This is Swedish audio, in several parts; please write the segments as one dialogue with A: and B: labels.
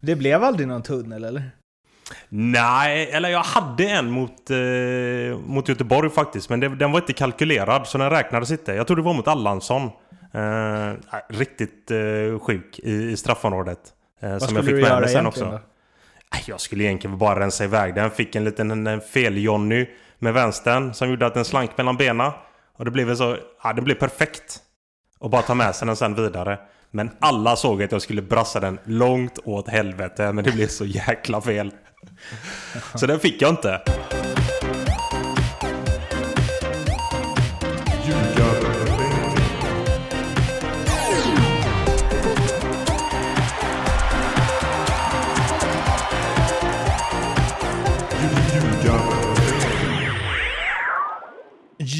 A: Det blev aldrig någon tunnel eller?
B: Nej, eller jag hade en mot, eh, mot Göteborg faktiskt. Men det, den var inte kalkylerad så den räknades inte. Jag tror det var mot Allansson. Eh, riktigt eh, sjuk i, i straffområdet.
A: Eh, Vad som jag fick du med göra mig sen också. Då?
B: Jag skulle egentligen bara rensa iväg den. Fick en liten en fel-Jonny med vänstern som gjorde att den slank mellan benen. Och det blev så... Ja, det blev perfekt. Och bara ta med sig den sen vidare. Men alla såg att jag skulle brassa den långt åt helvete. Men det blev så jäkla fel. Så den fick jag inte.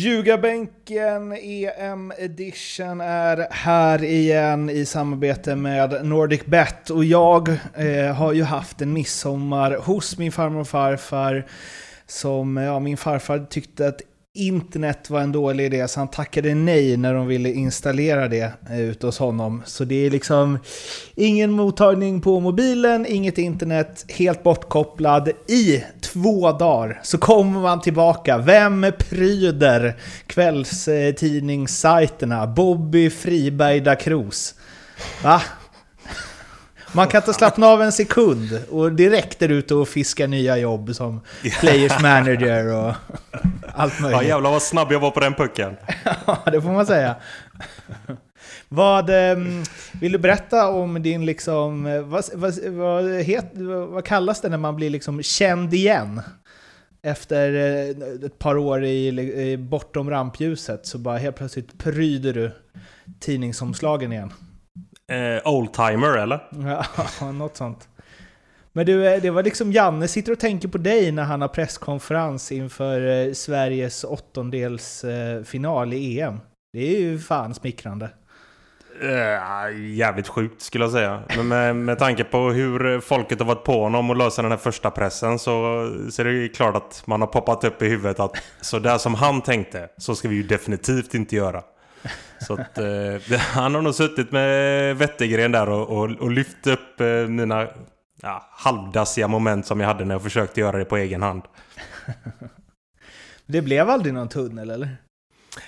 A: Ljugarbänken EM edition är här igen i samarbete med NordicBet och jag eh, har ju haft en midsommar hos min farmor och farfar som, ja min farfar tyckte att internet var en dålig idé, så han tackade nej när de ville installera det eh, ute hos honom. Så det är liksom ingen mottagning på mobilen, inget internet, helt bortkopplad. I två dagar så kommer man tillbaka. Vem pryder kvällstidningssajterna? Bobby Friberg da Cruz. Va? Man kan inte slappna av en sekund och direkt är ute och fiskar nya jobb som players manager och allt möjligt.
B: Ja jävlar vad snabb jag var på den pucken.
A: ja, det får man säga. Vad, ehm, vill du berätta om din liksom, vad, vad, vad, het, vad kallas det när man blir liksom känd igen? Efter eh, ett par år i, bortom rampljuset så bara helt plötsligt pryder du tidningsomslagen igen.
B: Eh, oldtimer eller?
A: Ja, något sånt. Men du, eh, det var liksom Janne sitter och tänker på dig när han har presskonferens inför eh, Sveriges åttondelsfinal eh, i EM. Det är ju fan smickrande.
B: Uh, jävligt sjukt skulle jag säga. Men med, med tanke på hur folket har varit på honom och lösa den här första pressen så, så är det ju klart att man har poppat upp i huvudet att så där som han tänkte så ska vi ju definitivt inte göra. Så att, eh, han har nog suttit med Wettergren där och, och, och lyft upp eh, mina ja, halvdassiga moment som jag hade när jag försökte göra det på egen hand.
A: det blev aldrig någon tunnel eller?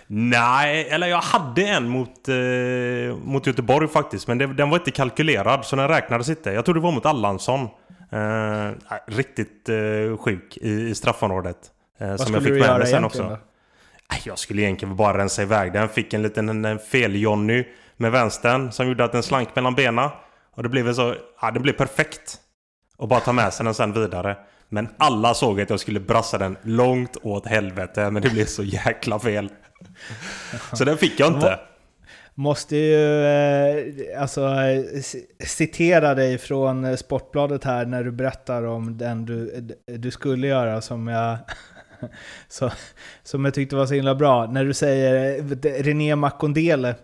B: Nej, eller jag hade en mot, eh, mot Göteborg faktiskt. Men det, den var inte kalkylerad så den räknades inte. Jag tror det var mot Allansson. Eh, riktigt eh, sjuk i, i straffområdet.
A: Eh, som jag fick med mig sen också. Då?
B: Jag skulle egentligen bara rensa iväg den. Fick en liten fel-Jonny med vänstern som gjorde att den slank mellan benen. Och det blev så... Ja, det blev perfekt. Och bara ta med sig den sen vidare. Men alla såg att jag skulle brassa den långt åt helvete. Men det blev så jäkla fel. Så den fick jag inte.
A: Måste ju eh, alltså, citera dig från Sportbladet här när du berättar om den du, du skulle göra som jag så, som jag tyckte var så himla bra. När du säger eh, René Makondele.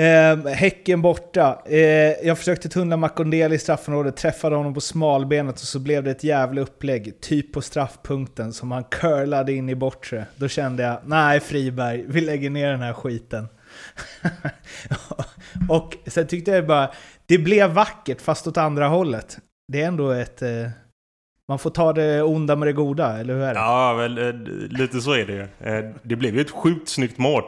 A: Eh, häcken borta. Eh, jag försökte tunnla Makondeli i straffområdet, träffade honom på smalbenet och så blev det ett jävla upplägg, typ på straffpunkten, som han curlade in i bortre. Då kände jag, nej Friberg, vi lägger ner den här skiten. och sen tyckte jag bara, det blev vackert fast åt andra hållet. Det är ändå ett... Eh, man får ta det onda med det goda, eller hur är det?
B: Ja, väl, eh, lite så är det ju. Eh, det blev ju ett sjukt snyggt mål.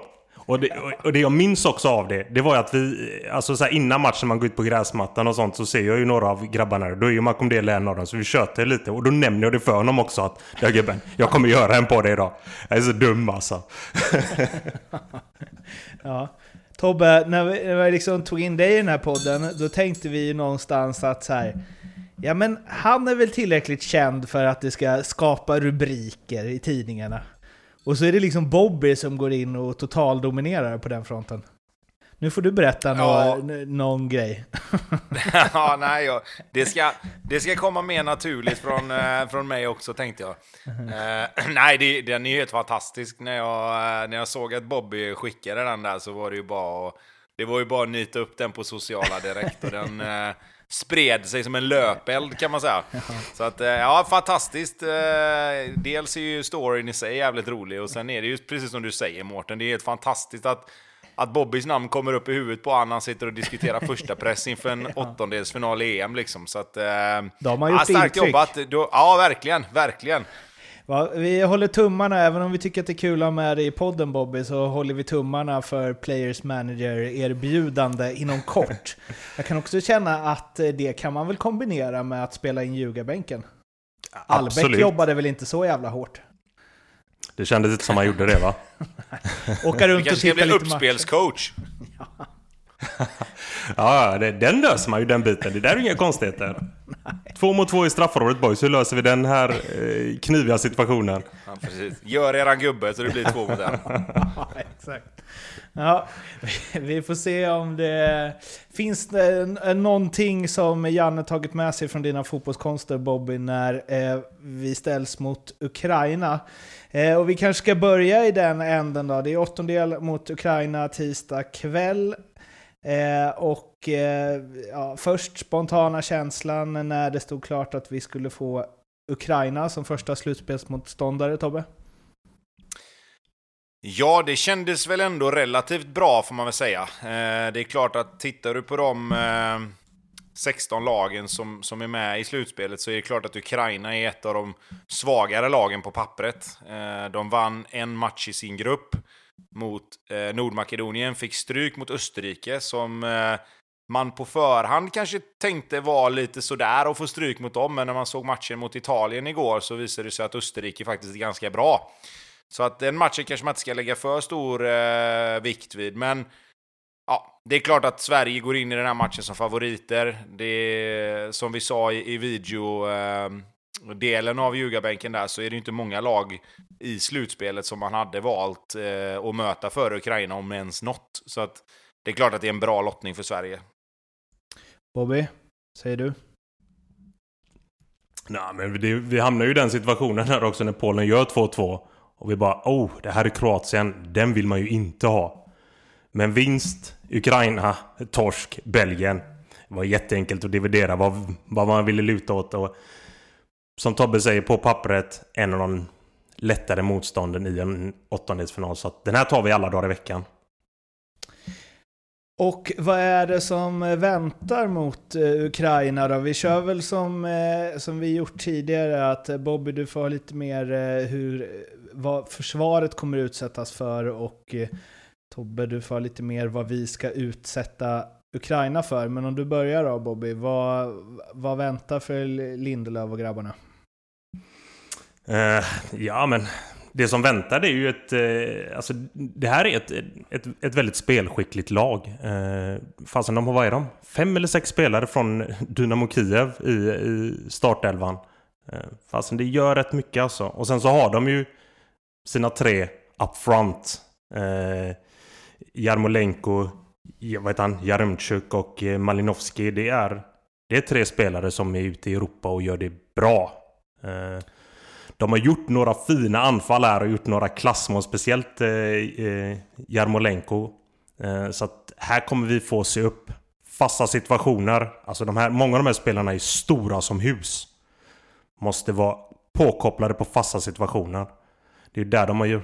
B: Och det, och det jag minns också av det, det var ju att vi, alltså så innan matchen man går ut på gräsmattan och sånt så ser jag ju några av grabbarna Då är ju Malcolm Dele en av dem, så vi tjötar lite. Och då nämner jag det för honom också att, ja gubben, jag kommer göra en på dig idag. Jag är så dum alltså.
A: ja. Tobbe, när vi, när vi liksom tog in dig i den här podden, då tänkte vi ju någonstans att så här, Ja men han är väl tillräckligt känd för att det ska skapa rubriker i tidningarna. Och så är det liksom Bobby som går in och totaldominerar på den fronten. Nu får du berätta ja. någon, någon grej.
C: ja, nej, ja. det, ska, det ska komma mer naturligt från, äh, från mig också tänkte jag. Uh, nej, det, den är ju helt fantastisk. När jag, uh, när jag såg att Bobby skickade den där så var det ju bara, det var ju bara att nita upp den på sociala direkt. Och den, uh, spred sig som en löpeld kan man säga. Så att, eh, ja, fantastiskt. Eh, dels är ju storyn i sig jävligt rolig och sen är det ju precis som du säger Mårten, det är helt fantastiskt att att Bobbys namn kommer upp i huvudet på honom han sitter och diskuterar första press inför en åttondelsfinal i EM. Liksom. Så att, eh,
A: De har gjort
C: ja, starkt
A: intryck.
C: jobbat. Då, ja, verkligen. Verkligen.
A: Va, vi håller tummarna, även om vi tycker att det är kul att ha med dig i podden Bobby, så håller vi tummarna för Players Manager-erbjudande inom kort. Jag kan också känna att eh, det kan man väl kombinera med att spela in ljugarbänken. Albeck
B: Absolut.
A: jobbade väl inte så jävla hårt?
B: Det kändes inte som han gjorde det va?
A: Åka runt och
C: kanske ska bli uppspelscoach.
B: Ja, det, den löser man ju den biten. Det där är inga konstigheter. Två mot två i straffområdet boys. Hur löser vi den här eh, kniviga situationen?
C: Ja, precis. Gör eran gubbe så det blir två mot en.
A: Ja, exakt. Ja, vi får se om det finns det n- någonting som Janne tagit med sig från dina fotbollskonster Bobby när eh, vi ställs mot Ukraina. Eh, och vi kanske ska börja i den änden då. Det är åttondel mot Ukraina tisdag kväll. Eh, och eh, ja, först spontana känslan när det stod klart att vi skulle få Ukraina som första slutspelsmotståndare, Tobbe?
C: Ja, det kändes väl ändå relativt bra får man väl säga. Eh, det är klart att tittar du på de eh, 16 lagen som, som är med i slutspelet så är det klart att Ukraina är ett av de svagare lagen på pappret. Eh, de vann en match i sin grupp mot eh, Nordmakedonien, fick stryk mot Österrike som eh, man på förhand kanske tänkte var lite sådär att få stryk mot dem, men när man såg matchen mot Italien igår så visade det sig att Österrike faktiskt är ganska bra. Så att den matchen kanske man inte ska lägga för stor eh, vikt vid, men ja, det är klart att Sverige går in i den här matchen som favoriter. Det är, som vi sa i, i video eh, delen av ljugarbänken där så är det inte många lag i slutspelet som man hade valt eh, att möta före Ukraina om ens något. Så att det är klart att det är en bra lottning för Sverige.
A: Bobby, säger du?
B: Nej, men det, vi hamnar ju i den situationen här också när Polen gör 2-2. Och vi bara oh, det här är Kroatien. Den vill man ju inte ha. Men vinst, Ukraina, torsk, Belgien. Det var jätteenkelt att dividera vad, vad man ville luta åt. Och som Tobbe säger, på pappret en av de lättare motstånden i en åttondelsfinal. Så att den här tar vi alla dagar i veckan.
A: Och vad är det som eh, väntar mot eh, Ukraina då? Vi kör väl som, eh, som vi gjort tidigare, att Bobby du får ha lite mer hur, vad försvaret kommer utsättas för och Tobbe du får ha lite mer vad vi ska utsätta Ukraina för. Men om du börjar då Bobby, vad, vad väntar för Lindelöf och grabbarna?
B: Uh, ja, men det som väntar det är ju ett... Eh, alltså, det här är ett, ett, ett väldigt spelskickligt lag. Eh, fasen, de har, vad är de? Fem eller sex spelare från Dynamo Kiev i, i startelvan. Eh, fasen, det gör rätt mycket alltså. Och sen så har de ju sina tre up front. Eh, Jarmolenko, vad heter han? Jaremchuk och eh, Malinowski. Det är, det är tre spelare som är ute i Europa och gör det bra. Eh, de har gjort några fina anfall här och gjort några klassmål, speciellt eh, Jarmolenko. Så att här kommer vi få se upp fasta situationer. Alltså de här, många av de här spelarna är stora som hus. Måste vara påkopplade på fasta situationer. Det är där de har ju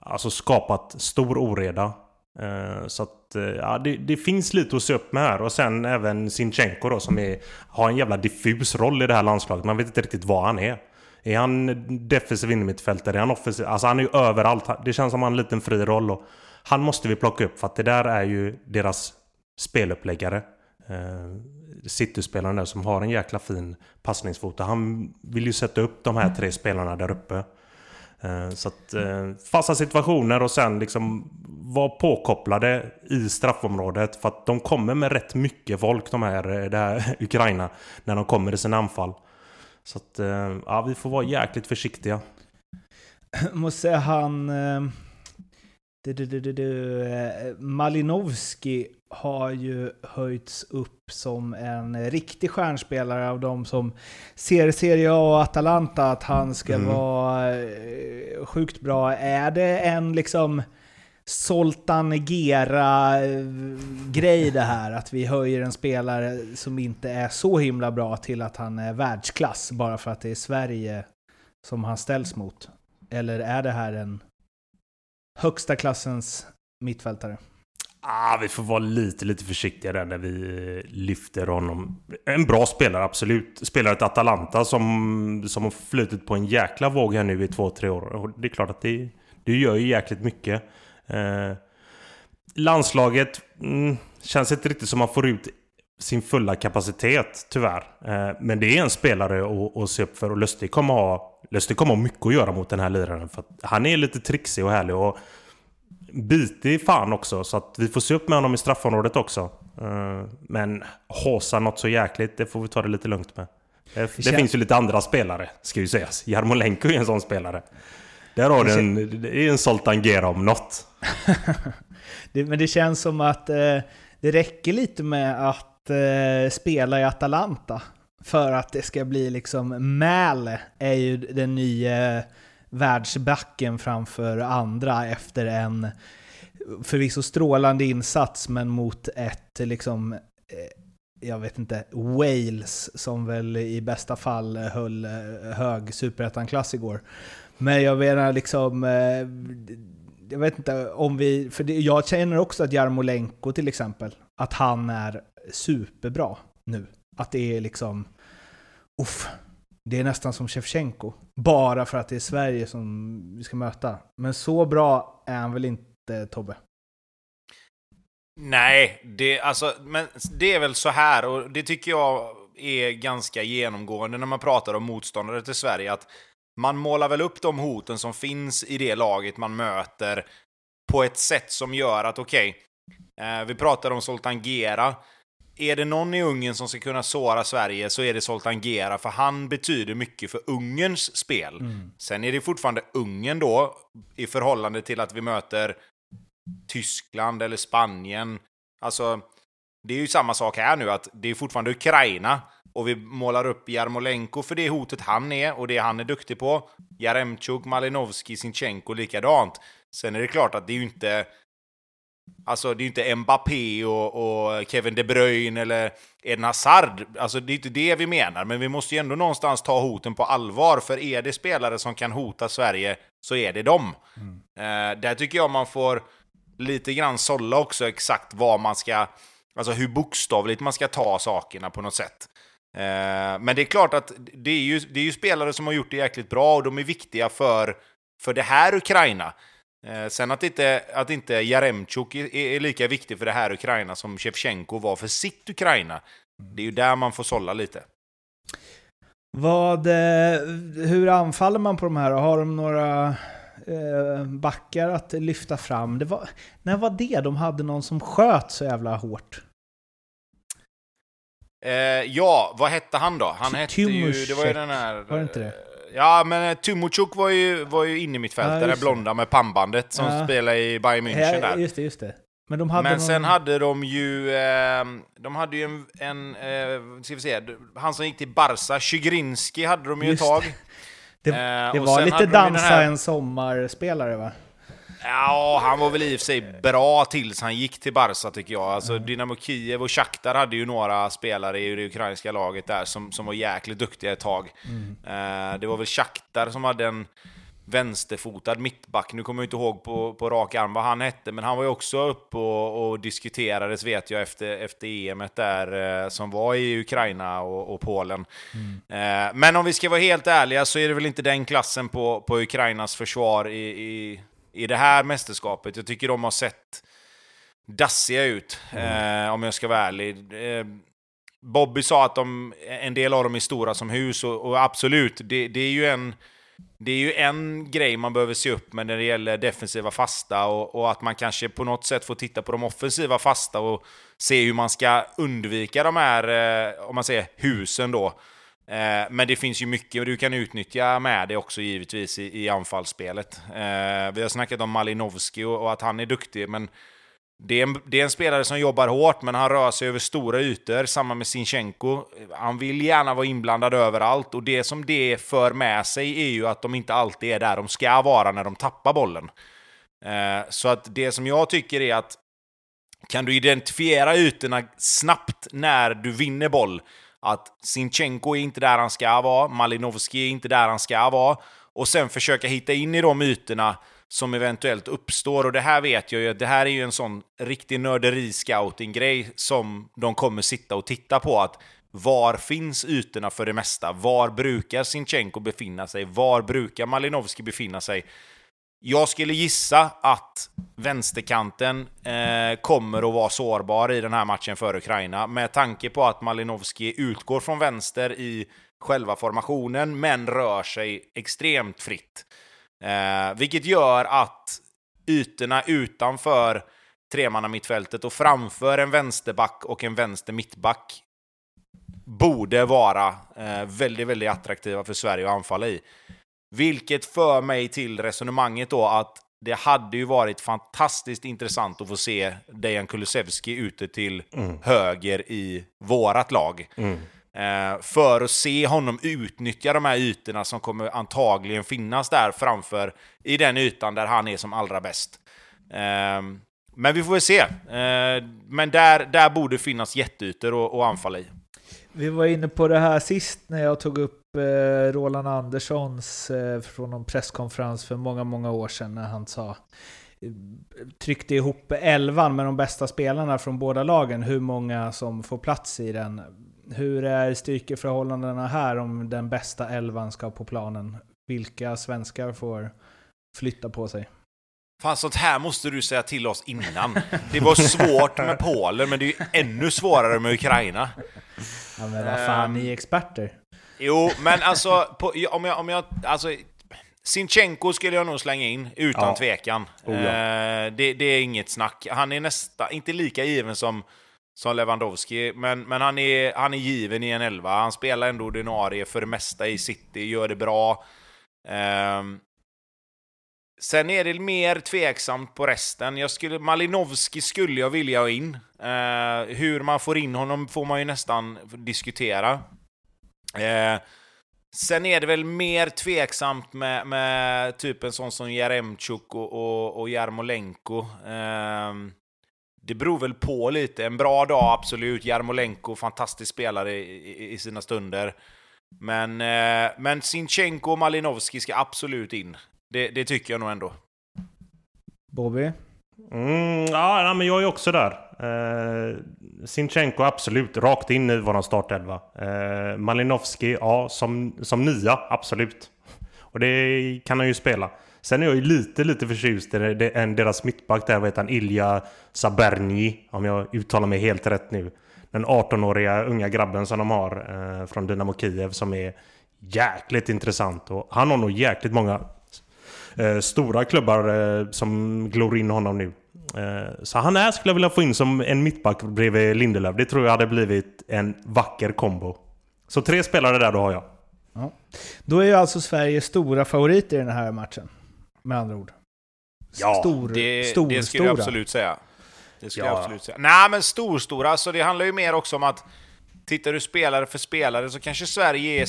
B: alltså skapat stor oreda. Eh, så att eh, ja, det, det finns lite att se upp med här. Och sen även Sinchenko då som är, har en jävla diffus roll i det här landslaget. Man vet inte riktigt vad han är. Är han defensiv innermittfältare? Är han offensiv? Alltså han är ju överallt. Det känns som han har en liten fri roll. Och han måste vi plocka upp för att det där är ju deras speluppläggare. Cityspelaren City-spelaren där som har en jäkla fin passningsfot. Han vill ju sätta upp de här tre spelarna där uppe. Eh, så att eh, fasta situationer och sen liksom vara påkopplade i straffområdet. För att de kommer med rätt mycket folk, de här, eh, det här Ukraina, när de kommer i sina anfall. Så att, ja, vi får vara jäkligt försiktiga.
A: Jag måste säga han... Du, du, du, du, Malinovski har ju höjts upp som en riktig stjärnspelare av de som ser Serie A och Atalanta, att han ska
B: Mm.
A: vara eh, sjukt bra. Är det en liksom Soltan Gera-grej det här? Att vi höjer en spelare som inte är så himla bra till att han är världsklass bara för att det är Sverige som han ställs mot? Eller är det här en högsta klassens mittfältare?
B: Ah, vi får vara lite, lite försiktiga där när vi lyfter honom. En bra spelare, absolut. Spelare till Atalanta som, som har flutit på en jäkla våg här nu i två, tre år. Och det är klart att det, det gör ju jäkligt mycket. Eh, landslaget mm, känns inte riktigt som man får ut sin fulla kapacitet, tyvärr. Eh, men det är en spelare att, att se upp för och Lustig kommer ha, Lustig kommer ha mycket att göra mot den här liraren. För han är lite trixig och härlig och bitig fan också. Så att vi får se upp med honom i straffområdet också. Eh, men håsa något så jäkligt, det får vi ta det lite lugnt med. Det, det känns... finns ju lite andra spelare, ska ju sägas. Jarmolenko är en sån spelare. Där har du en, det är en Zoltan Gera om något.
A: det, men det känns som att eh, det räcker lite med att eh, spela i Atalanta. För att det ska bli liksom, Mäle är ju den nya världsbacken framför andra efter en förvisso strålande insats men mot ett liksom eh, jag vet inte, Wales som väl i bästa fall höll eh, hög superettan-klass igår. Men jag menar liksom, eh, jag vet inte om vi, för jag känner också att Jarmolenko till exempel, att han är superbra nu. Att det är liksom, uff, det är nästan som Shevchenko. Bara för att det är Sverige som vi ska möta. Men så bra är han väl inte, Tobbe?
C: Nej, det, alltså, men det är väl så här, och det tycker jag är ganska genomgående när man pratar om motståndare till Sverige, att man målar väl upp de hoten som finns i det laget man möter på ett sätt som gör att, okej, okay, eh, vi pratar om Zoltan Gera, är det någon i Ungern som ska kunna såra Sverige så är det Zoltan Gera, för han betyder mycket för Ungerns spel. Mm. Sen är det fortfarande Ungern då, i förhållande till att vi möter Tyskland eller Spanien. Alltså, det är ju samma sak här nu, att det är fortfarande Ukraina. Och vi målar upp Jarmolenko för det hotet han är och det han är duktig på. Jaremchuk, Malinovski, Sinchenko likadant. Sen är det klart att det är ju inte Alltså det är inte Mbappé och, och, Kevin De Bruyne eller Eden Hazard. Alltså det är inte det vi menar, men vi måste ju ändå någonstans ta hoten på allvar. För är det spelare som kan hota Sverige så är det dem. Mm. Uh, där tycker jag man får lite grann sålla också exakt vad man ska... Alltså hur bokstavligt man ska ta sakerna på något sätt. Uh, men det är klart att det är, ju, det är ju spelare som har gjort det jäkligt bra och de är viktiga för, för det här Ukraina. Eh, sen att inte, att inte Jaremchuk är, är, lika viktig för det här Ukraina som Shevchenko var för sitt Ukraina. Det är ju där man får sålla lite.
A: Vad, eh, hur anfaller man på de här? Har de några eh, backar att lyfta fram? Det var, när var det de hade någon som sköt så jävla hårt?
C: Eh, ja, vad hette han då? Han hette ju... Det var ju den här...
A: Var det inte det?
C: Ja, men Tumuchuk var ju, var ju inne i mitt fält, ja, där blonda med pannbandet som ja. spelar i Bayern München
A: ja, Just det, just det. Men, de hade
C: men
A: någon...
C: sen hade de ju, eh, de hade ju en, en eh, ska vi se, han som gick till Barca, Chigrinski hade de ju ett tag.
A: Det, det, det var lite dansa här... en sommarspelare va?
C: Ja, han var väl i och för sig bra tills han gick till Barca tycker jag. Alltså mm. Dynamo Kiev och Shakhtar hade ju några spelare i det ukrainska laget där som, som var jäkligt duktiga ett tag. Mm. Uh, det var väl Shakhtar som hade en vänsterfotad mittback. Nu kommer jag inte ihåg på, på rak arm vad han hette, men han var ju också uppe och, och diskuterades vet jag efter, efter EMet där eh, som var i Ukraina och, och Polen. Mm. Eh, men om vi ska vara helt ärliga så är det väl inte den klassen på, på Ukrainas försvar i, i i det här mästerskapet. Jag tycker de har sett dassiga ut, mm. eh, om jag ska vara ärlig. Eh, Bobby sa att de, en del av dem är stora som hus, och, och absolut, det, det, är ju en... Det är ju en grej man behöver se upp med när det gäller defensiva fasta och, och, att man kanske på något sätt får titta på de offensiva fasta och se hur man ska undvika de här, eh, om man säger husen då. Eh, men det finns ju mycket och du kan utnyttja med det också givetvis i, i anfallsspelet. Eh, vi har snackat om Malinowski och, och, att han är duktig, men det är, en, det är en spelare som jobbar hårt, men han rör sig över stora ytor. Samma med Sinchenko. Han vill gärna vara inblandad överallt, och det som det för med sig är ju att de inte alltid är där de ska vara när de tappar bollen. Eh, så att det som jag tycker är att kan du identifiera ytorna snabbt när du vinner boll, att Sinchenko är inte där han ska vara, Malinovski är inte där han ska vara, och sen försöka hitta in i de ytorna som eventuellt uppstår. Och det här vet jag ju det här är ju en sån riktig nörderi-scouting-grej som de kommer sitta och titta på. att var finns ytorna för det mesta? Var brukar Sinchenko befinna sig? Var brukar Malinovski befinna sig? Jag skulle gissa att vänsterkanten eh, kommer att vara sårbar i den här matchen för Ukraina med tanke på att Malinowski utgår från vänster i själva formationen men rör sig extremt fritt. Eh, vilket gör att ytorna utanför tremannamittfältet och framför en vänsterback och en vänster mittback borde vara eh, väldigt, väldigt attraktiva för Sverige att anfalla i. Vilket för mig till resonemanget då att det hade ju varit fantastiskt intressant att få se Dejan Kulusevski ute till mm. höger i vårat lag. Mm. Eh, för att se honom utnyttja de här ytorna som kommer antagligen finnas där framför i den ytan där han är som allra bäst. Eh, men vi får väl se. Eh, men där, där borde finnas jätteytor att anfalla i.
A: Vi var inne på det här sist när jag tog upp eh, Roland Anderssons eh, från en presskonferens för många, många år sedan när han sa eh, tryckte ihop elvan med de bästa spelarna från båda lagen, hur många som får plats i den. Hur är styrkeförhållandena här om den bästa elvan ska på planen? Vilka svenskar får flytta på sig?
C: Fan, sånt här måste du säga till oss innan. Det var svårt med Polen, men det är ju ännu svårare med Ukraina.
A: Ja, men vad fan, ni är experter.
C: Jo, men alltså, på, om jag, om jag, alltså, Sinchenko skulle jag nog slänga in, utan ja. tvekan. Oh, ja. eh, det, det, är inget snack. Han är nästan, inte lika given som, som Lewandowski, men, men han, är, han är given i en elva. Han spelar ändå ordinarie för det mesta i City, gör det bra. Eh, sen är det mer tveksamt på resten. Jag skulle, Malinowski skulle jag vilja ha in. Eh, hur man får in honom får man ju nästan diskutera. Eh, sen är det väl mer tveksamt med, med typ en sån som Jaremchuk och, och, och Jarmolenko. Eh, det beror väl på lite. En bra dag, absolut. Jarmolenko, fantastisk spelare i, i, i sina stunder. Men, eh, men Sinchenko och Malinowski ska absolut in. Det, det tycker jag nog ändå.
A: Bobby?
B: Mm, ja, men jag är också där. Eh, Sinchenko absolut, rakt in i våran startelva. Eh, Malinovski, ja, som, som nia, absolut. Och det kan han ju spela. Sen är jag ju lite, lite förtjust i deras mittback där, vad heter han? Ilja Saberni, om jag uttalar mig helt rätt nu. Den 18-åriga unga grabben som de har eh, från Dynamo Kiev som är jäkligt intressant. Och han har nog jäkligt många eh, stora klubbar eh, som glor in honom nu. Eh, så han är, skulle jag vilja få in som en mittback bredvid Lindelöf. Det tror jag hade blivit en vacker kombo. Så tre spelare där då har jag.
A: Ja. Då är ju alltså Sverige stora favoriter i den här matchen. Med andra ord.
C: Ja, stor, det, stor, det skulle jag absolut säga. Det skulle ja. jag absolut säga. Nej, men stor, stora. Alltså det handlar ju mer också om att tittar du spelare för spelare så kanske Sverige är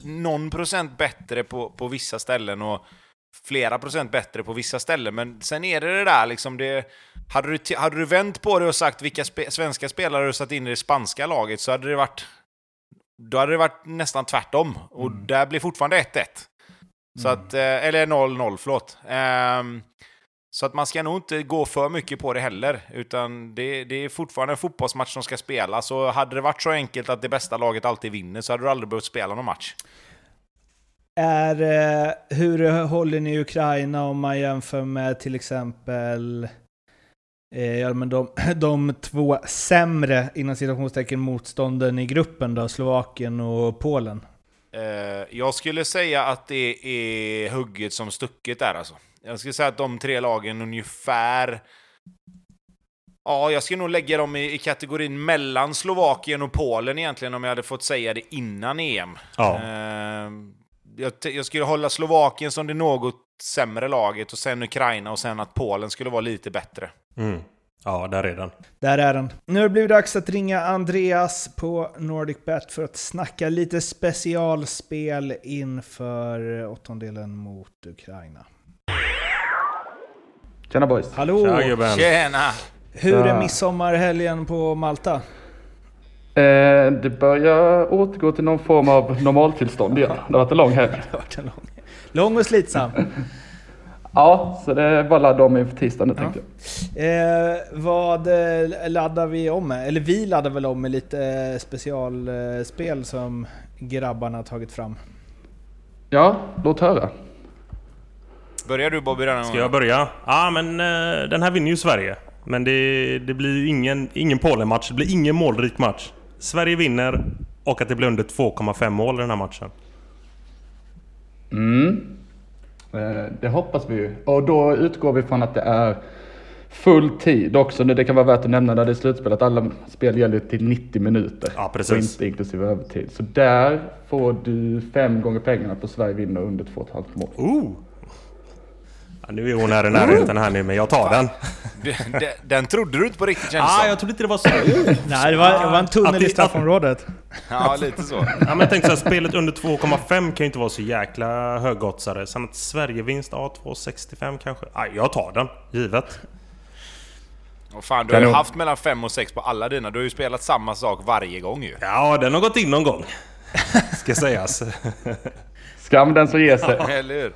C: någon procent bättre på, på vissa ställen och flera procent bättre på vissa ställen, men sen är det det där liksom, det, hade, du, hade du vänt på det och sagt vilka spe, svenska spelare du satt in i det spanska laget så hade det varit då hade det varit nästan tvärtom. Och mm. där blir fortfarande 1-1. Så mm. att, eh, eller 0-0, förlåt. Um, så att man ska nog inte gå för mycket på det heller, utan det, det, är fortfarande en fotbollsmatch som ska spelas. Och hade det varit så enkelt att det bästa laget alltid vinner så hade du aldrig behövt spela någon match
A: är eh, hur håller ni Ukraina om man jämför med till exempel eh, ja, men de, de två sämre inom citationstecken motstånden i gruppen då, Slovakien och Polen?
C: Eh, jag skulle säga att det är hugget som stucket där alltså. Jag skulle säga att de tre lagen ungefär Ja, jag skulle nog lägga dem i, i, kategorin mellan Slovakien och Polen egentligen om jag hade fått säga det innan EM. Ja. Jag, jag, skulle hålla Slovakien som det något sämre laget och sen Ukraina och sen att Polen skulle vara lite bättre.
B: Mm. Ja, där är den.
A: Där är den. Nu har det blivit dags att ringa Andreas på NordicBet för att snacka lite specialspel inför åttondelen mot Ukraina.
D: Tjena boys!
A: Hallå!
C: Tjena! Tjena.
A: Hur är midsommarhelgen på Malta?
D: Eh, det börjar återgå till någon form av normaltillstånd igen. Det har varit en lång helg.
A: lång. lång och slitsam.
D: Ja, så det var ladda om inför tisdagen nu tänkte jag.
A: Eh, vad eh, laddar vi om med? Eller vi laddar väl om med lite eh, specialspel som grabbarna har tagit fram.
D: Ja, låt höra.
C: Börjar du Bobby denna
B: Ska jag börja? Ja, men eh, den här vinner ju Sverige. Men det, det blir ju ingen, ingen Polen-match. Det blir ingen målrik match. Sverige vinner och att det blir under 2,5 mål i den här matchen.
D: Mm. Eh, Det hoppas vi ju. Och då utgår vi från att det är full tid också. Det kan vara värt att nämna när det är slutspel att alla spel gäller till 90 minuter.
B: Ja,
D: Och
B: precis.
D: inte inklusive övertid. Så där får du fem gånger pengarna på Sverige vinner under 2,5 mål.
B: Oh! Ja, nu är hon här i närheten här nu, men jag tar den.
C: Du, de- den trodde du inte på riktigt känns
B: Ah, jag trodde inte det var så.
A: Nej, det var, det var en tunnel i
B: det-
A: straffområdet.
C: Ja, lite så.
B: Ja, men tänkte så här, spelet under 2,5 kan ju inte vara så jäkla högoddsare. Sen att Sverigevinst, ja 2,65 kanske. Ja, jag tar den, givet.
C: Och fan, du har ju haft mellan 5 och 6 på alla dina. Du har ju spelat samma sak varje gång ju.
B: Ja, den har gått in någon gång. Ska sägas.
D: Skam den som ger sig.
C: Eller hur?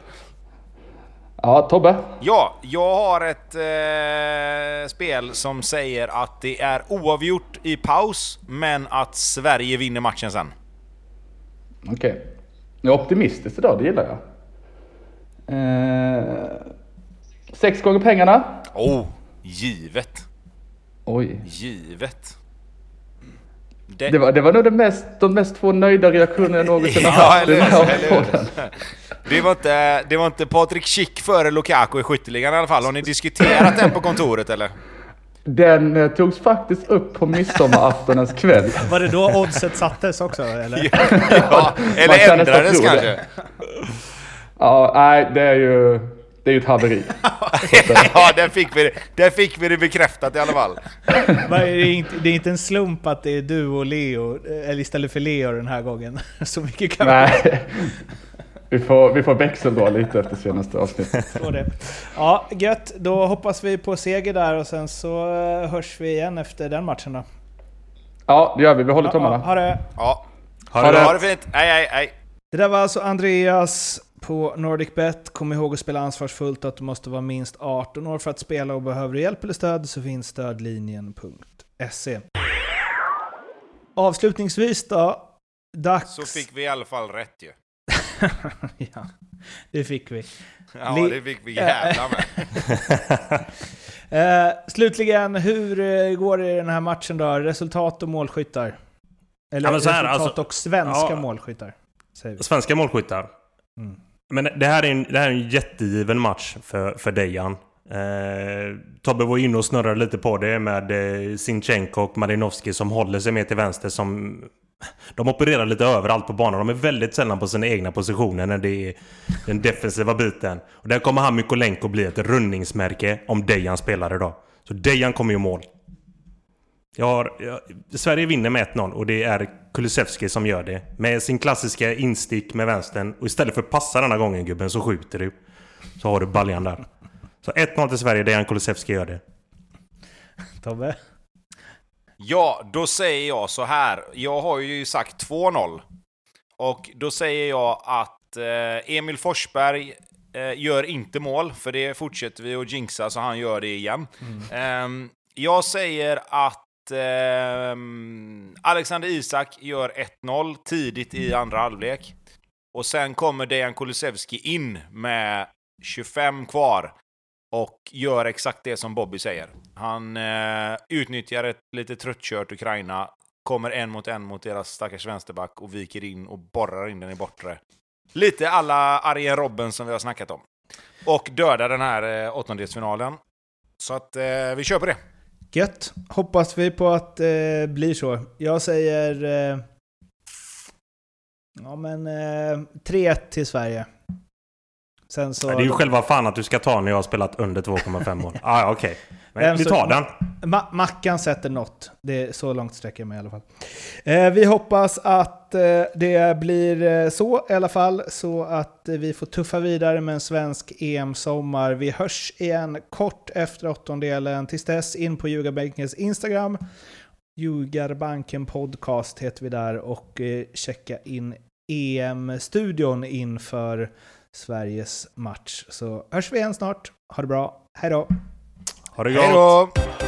D: Ja, Tobbe.
C: Ja, jag har ett eh, spel som säger att det är oavgjort i paus, men att Sverige vinner matchen sen.
D: Okej. Jag är optimistisk idag, det gillar jag. Eh, sex gånger pengarna.
C: Oh, givet.
D: Oj.
C: Givet.
D: Det var, det var nog det mest, de mest två nöjda reaktionerna jag någonsin har haft
C: eller eller
D: podden.
C: Det var inte, det var inte Patrik Schick före Lukaku i skytteligan i alla fall. Har ni diskuterat den på kontoret eller?
D: Den eh, togs faktiskt upp på midsommaraftonens kväll.
A: Var det då oddset sattes också? Eller?
C: Ja, eller
D: kan
C: ändrades
D: tro det.
C: kanske?
D: Ja, nej, det är ju, det är ju ett haveri.
C: Ja, där fick, vi det, där fick vi det bekräftat i alla fall.
A: Det är, inte, det är inte en slump att det är du och Leo, eller istället för Leo den här gången. Så mycket kan
D: Nej. Vi får, vi får växeldra lite efter senaste avsnittet.
A: det. Ja, gött. Då hoppas vi på seger där och sen så eh, hörs vi igen efter den matchen då.
D: Ja, det gör vi. Vi håller
A: Ja,
D: tummarna.
A: ha det!
C: Ja,
B: Ha
C: ha
B: det
C: ha det fint. Hej, hej, hej.
A: Det där var alltså Andreas på NordicBet. Kom ihåg att spela ansvarsfullt att du måste vara minst 18 år för att spela och behöver du hjälp eller stöd så finns stödlinjen.se. Avslutningsvis då, dags...
C: Så fick vi i alla fall rätt ju.
A: Ja, det fick vi.
C: Ja,
A: Li-
C: det fick vi jävla med.
A: Eh, slutligen, hur eh, går det i den här matchen då? Resultat och målskyttar? Eller
B: Ja, här,
A: resultat
B: alltså-
A: och svenska
B: ja.
A: målskyttar? Säger vi.
B: Svenska målskyttar.
A: Mm.
B: Men det här är en, det här är en jättegiven match för, för Dejan. Eh, Tobbe var inne och snurrade lite på det med eh, Sinchenko och Marinovski som håller sig mer till vänster som... De opererar lite överallt på banan. De är väldigt sällan på sina egna positioner när det är den defensiva biten. Och där kommer han Mykolenko bli ett rundningsmärke om Dejan spelar idag. Så Dejan kommer ju mål. Jag har, jag, Sverige vinner med 1-0 och det är Kulusevski som gör det. Med sin klassiska instick med vänstern. Och istället för att passa denna gången gubben så skjuter du. Så har du baljan där. Så 1-0 till Sverige, Dejan Kulusevski gör det.
A: Tobbe?
C: Ja, då säger jag så här. Jag har ju sagt 2-0. Och då säger jag att eh, Emil Forsberg eh, gör inte mål, för det fortsätter vi att jinxa så han gör det igen. Ehm, jag säger att ehm, Alexander Isak gör 1-0 tidigt i andra halvlek. Och sen kommer Dejan Kulusevski in med 25 kvar och gör exakt det som Bobby säger. Han eh, utnyttjar ett lite tröttkört Ukraina, kommer en mot en mot deras stackars vänsterback och viker in och borrar in den i bortre. Lite alla Arjen Robben som vi har snackat om. Och dödar den här eh, åttondelsfinalen. Så att eh, vi kör på det.
A: Gött. Hoppas vi på att det eh, blir så. Jag säger... Eh, ja men... Eh, 3-1 till Sverige. Sen så...
B: Ja, det är ju själva fan att du ska ta när jag har spelat under 2,5 mål. Ah, ja, okej.
A: Vem
B: Vi tar den.
A: Ma- Mackan sätter något. Det är så långt sträcker jag mig i alla fall. Eh, vi hoppas att eh, det blir eh, så i alla fall, så att eh, vi får tuffa vidare med en svensk EM-sommar. Vi hörs igen kort efter åttondelen. Tills dess in på Ljugarbankens Instagram. Ljugarbanken podcast heter vi där och eh, checka in EM-studion inför Sveriges match. Så hörs vi igen snart. Ha det bra. Hej då!
B: Ha det
C: Hej
B: gott!
C: då!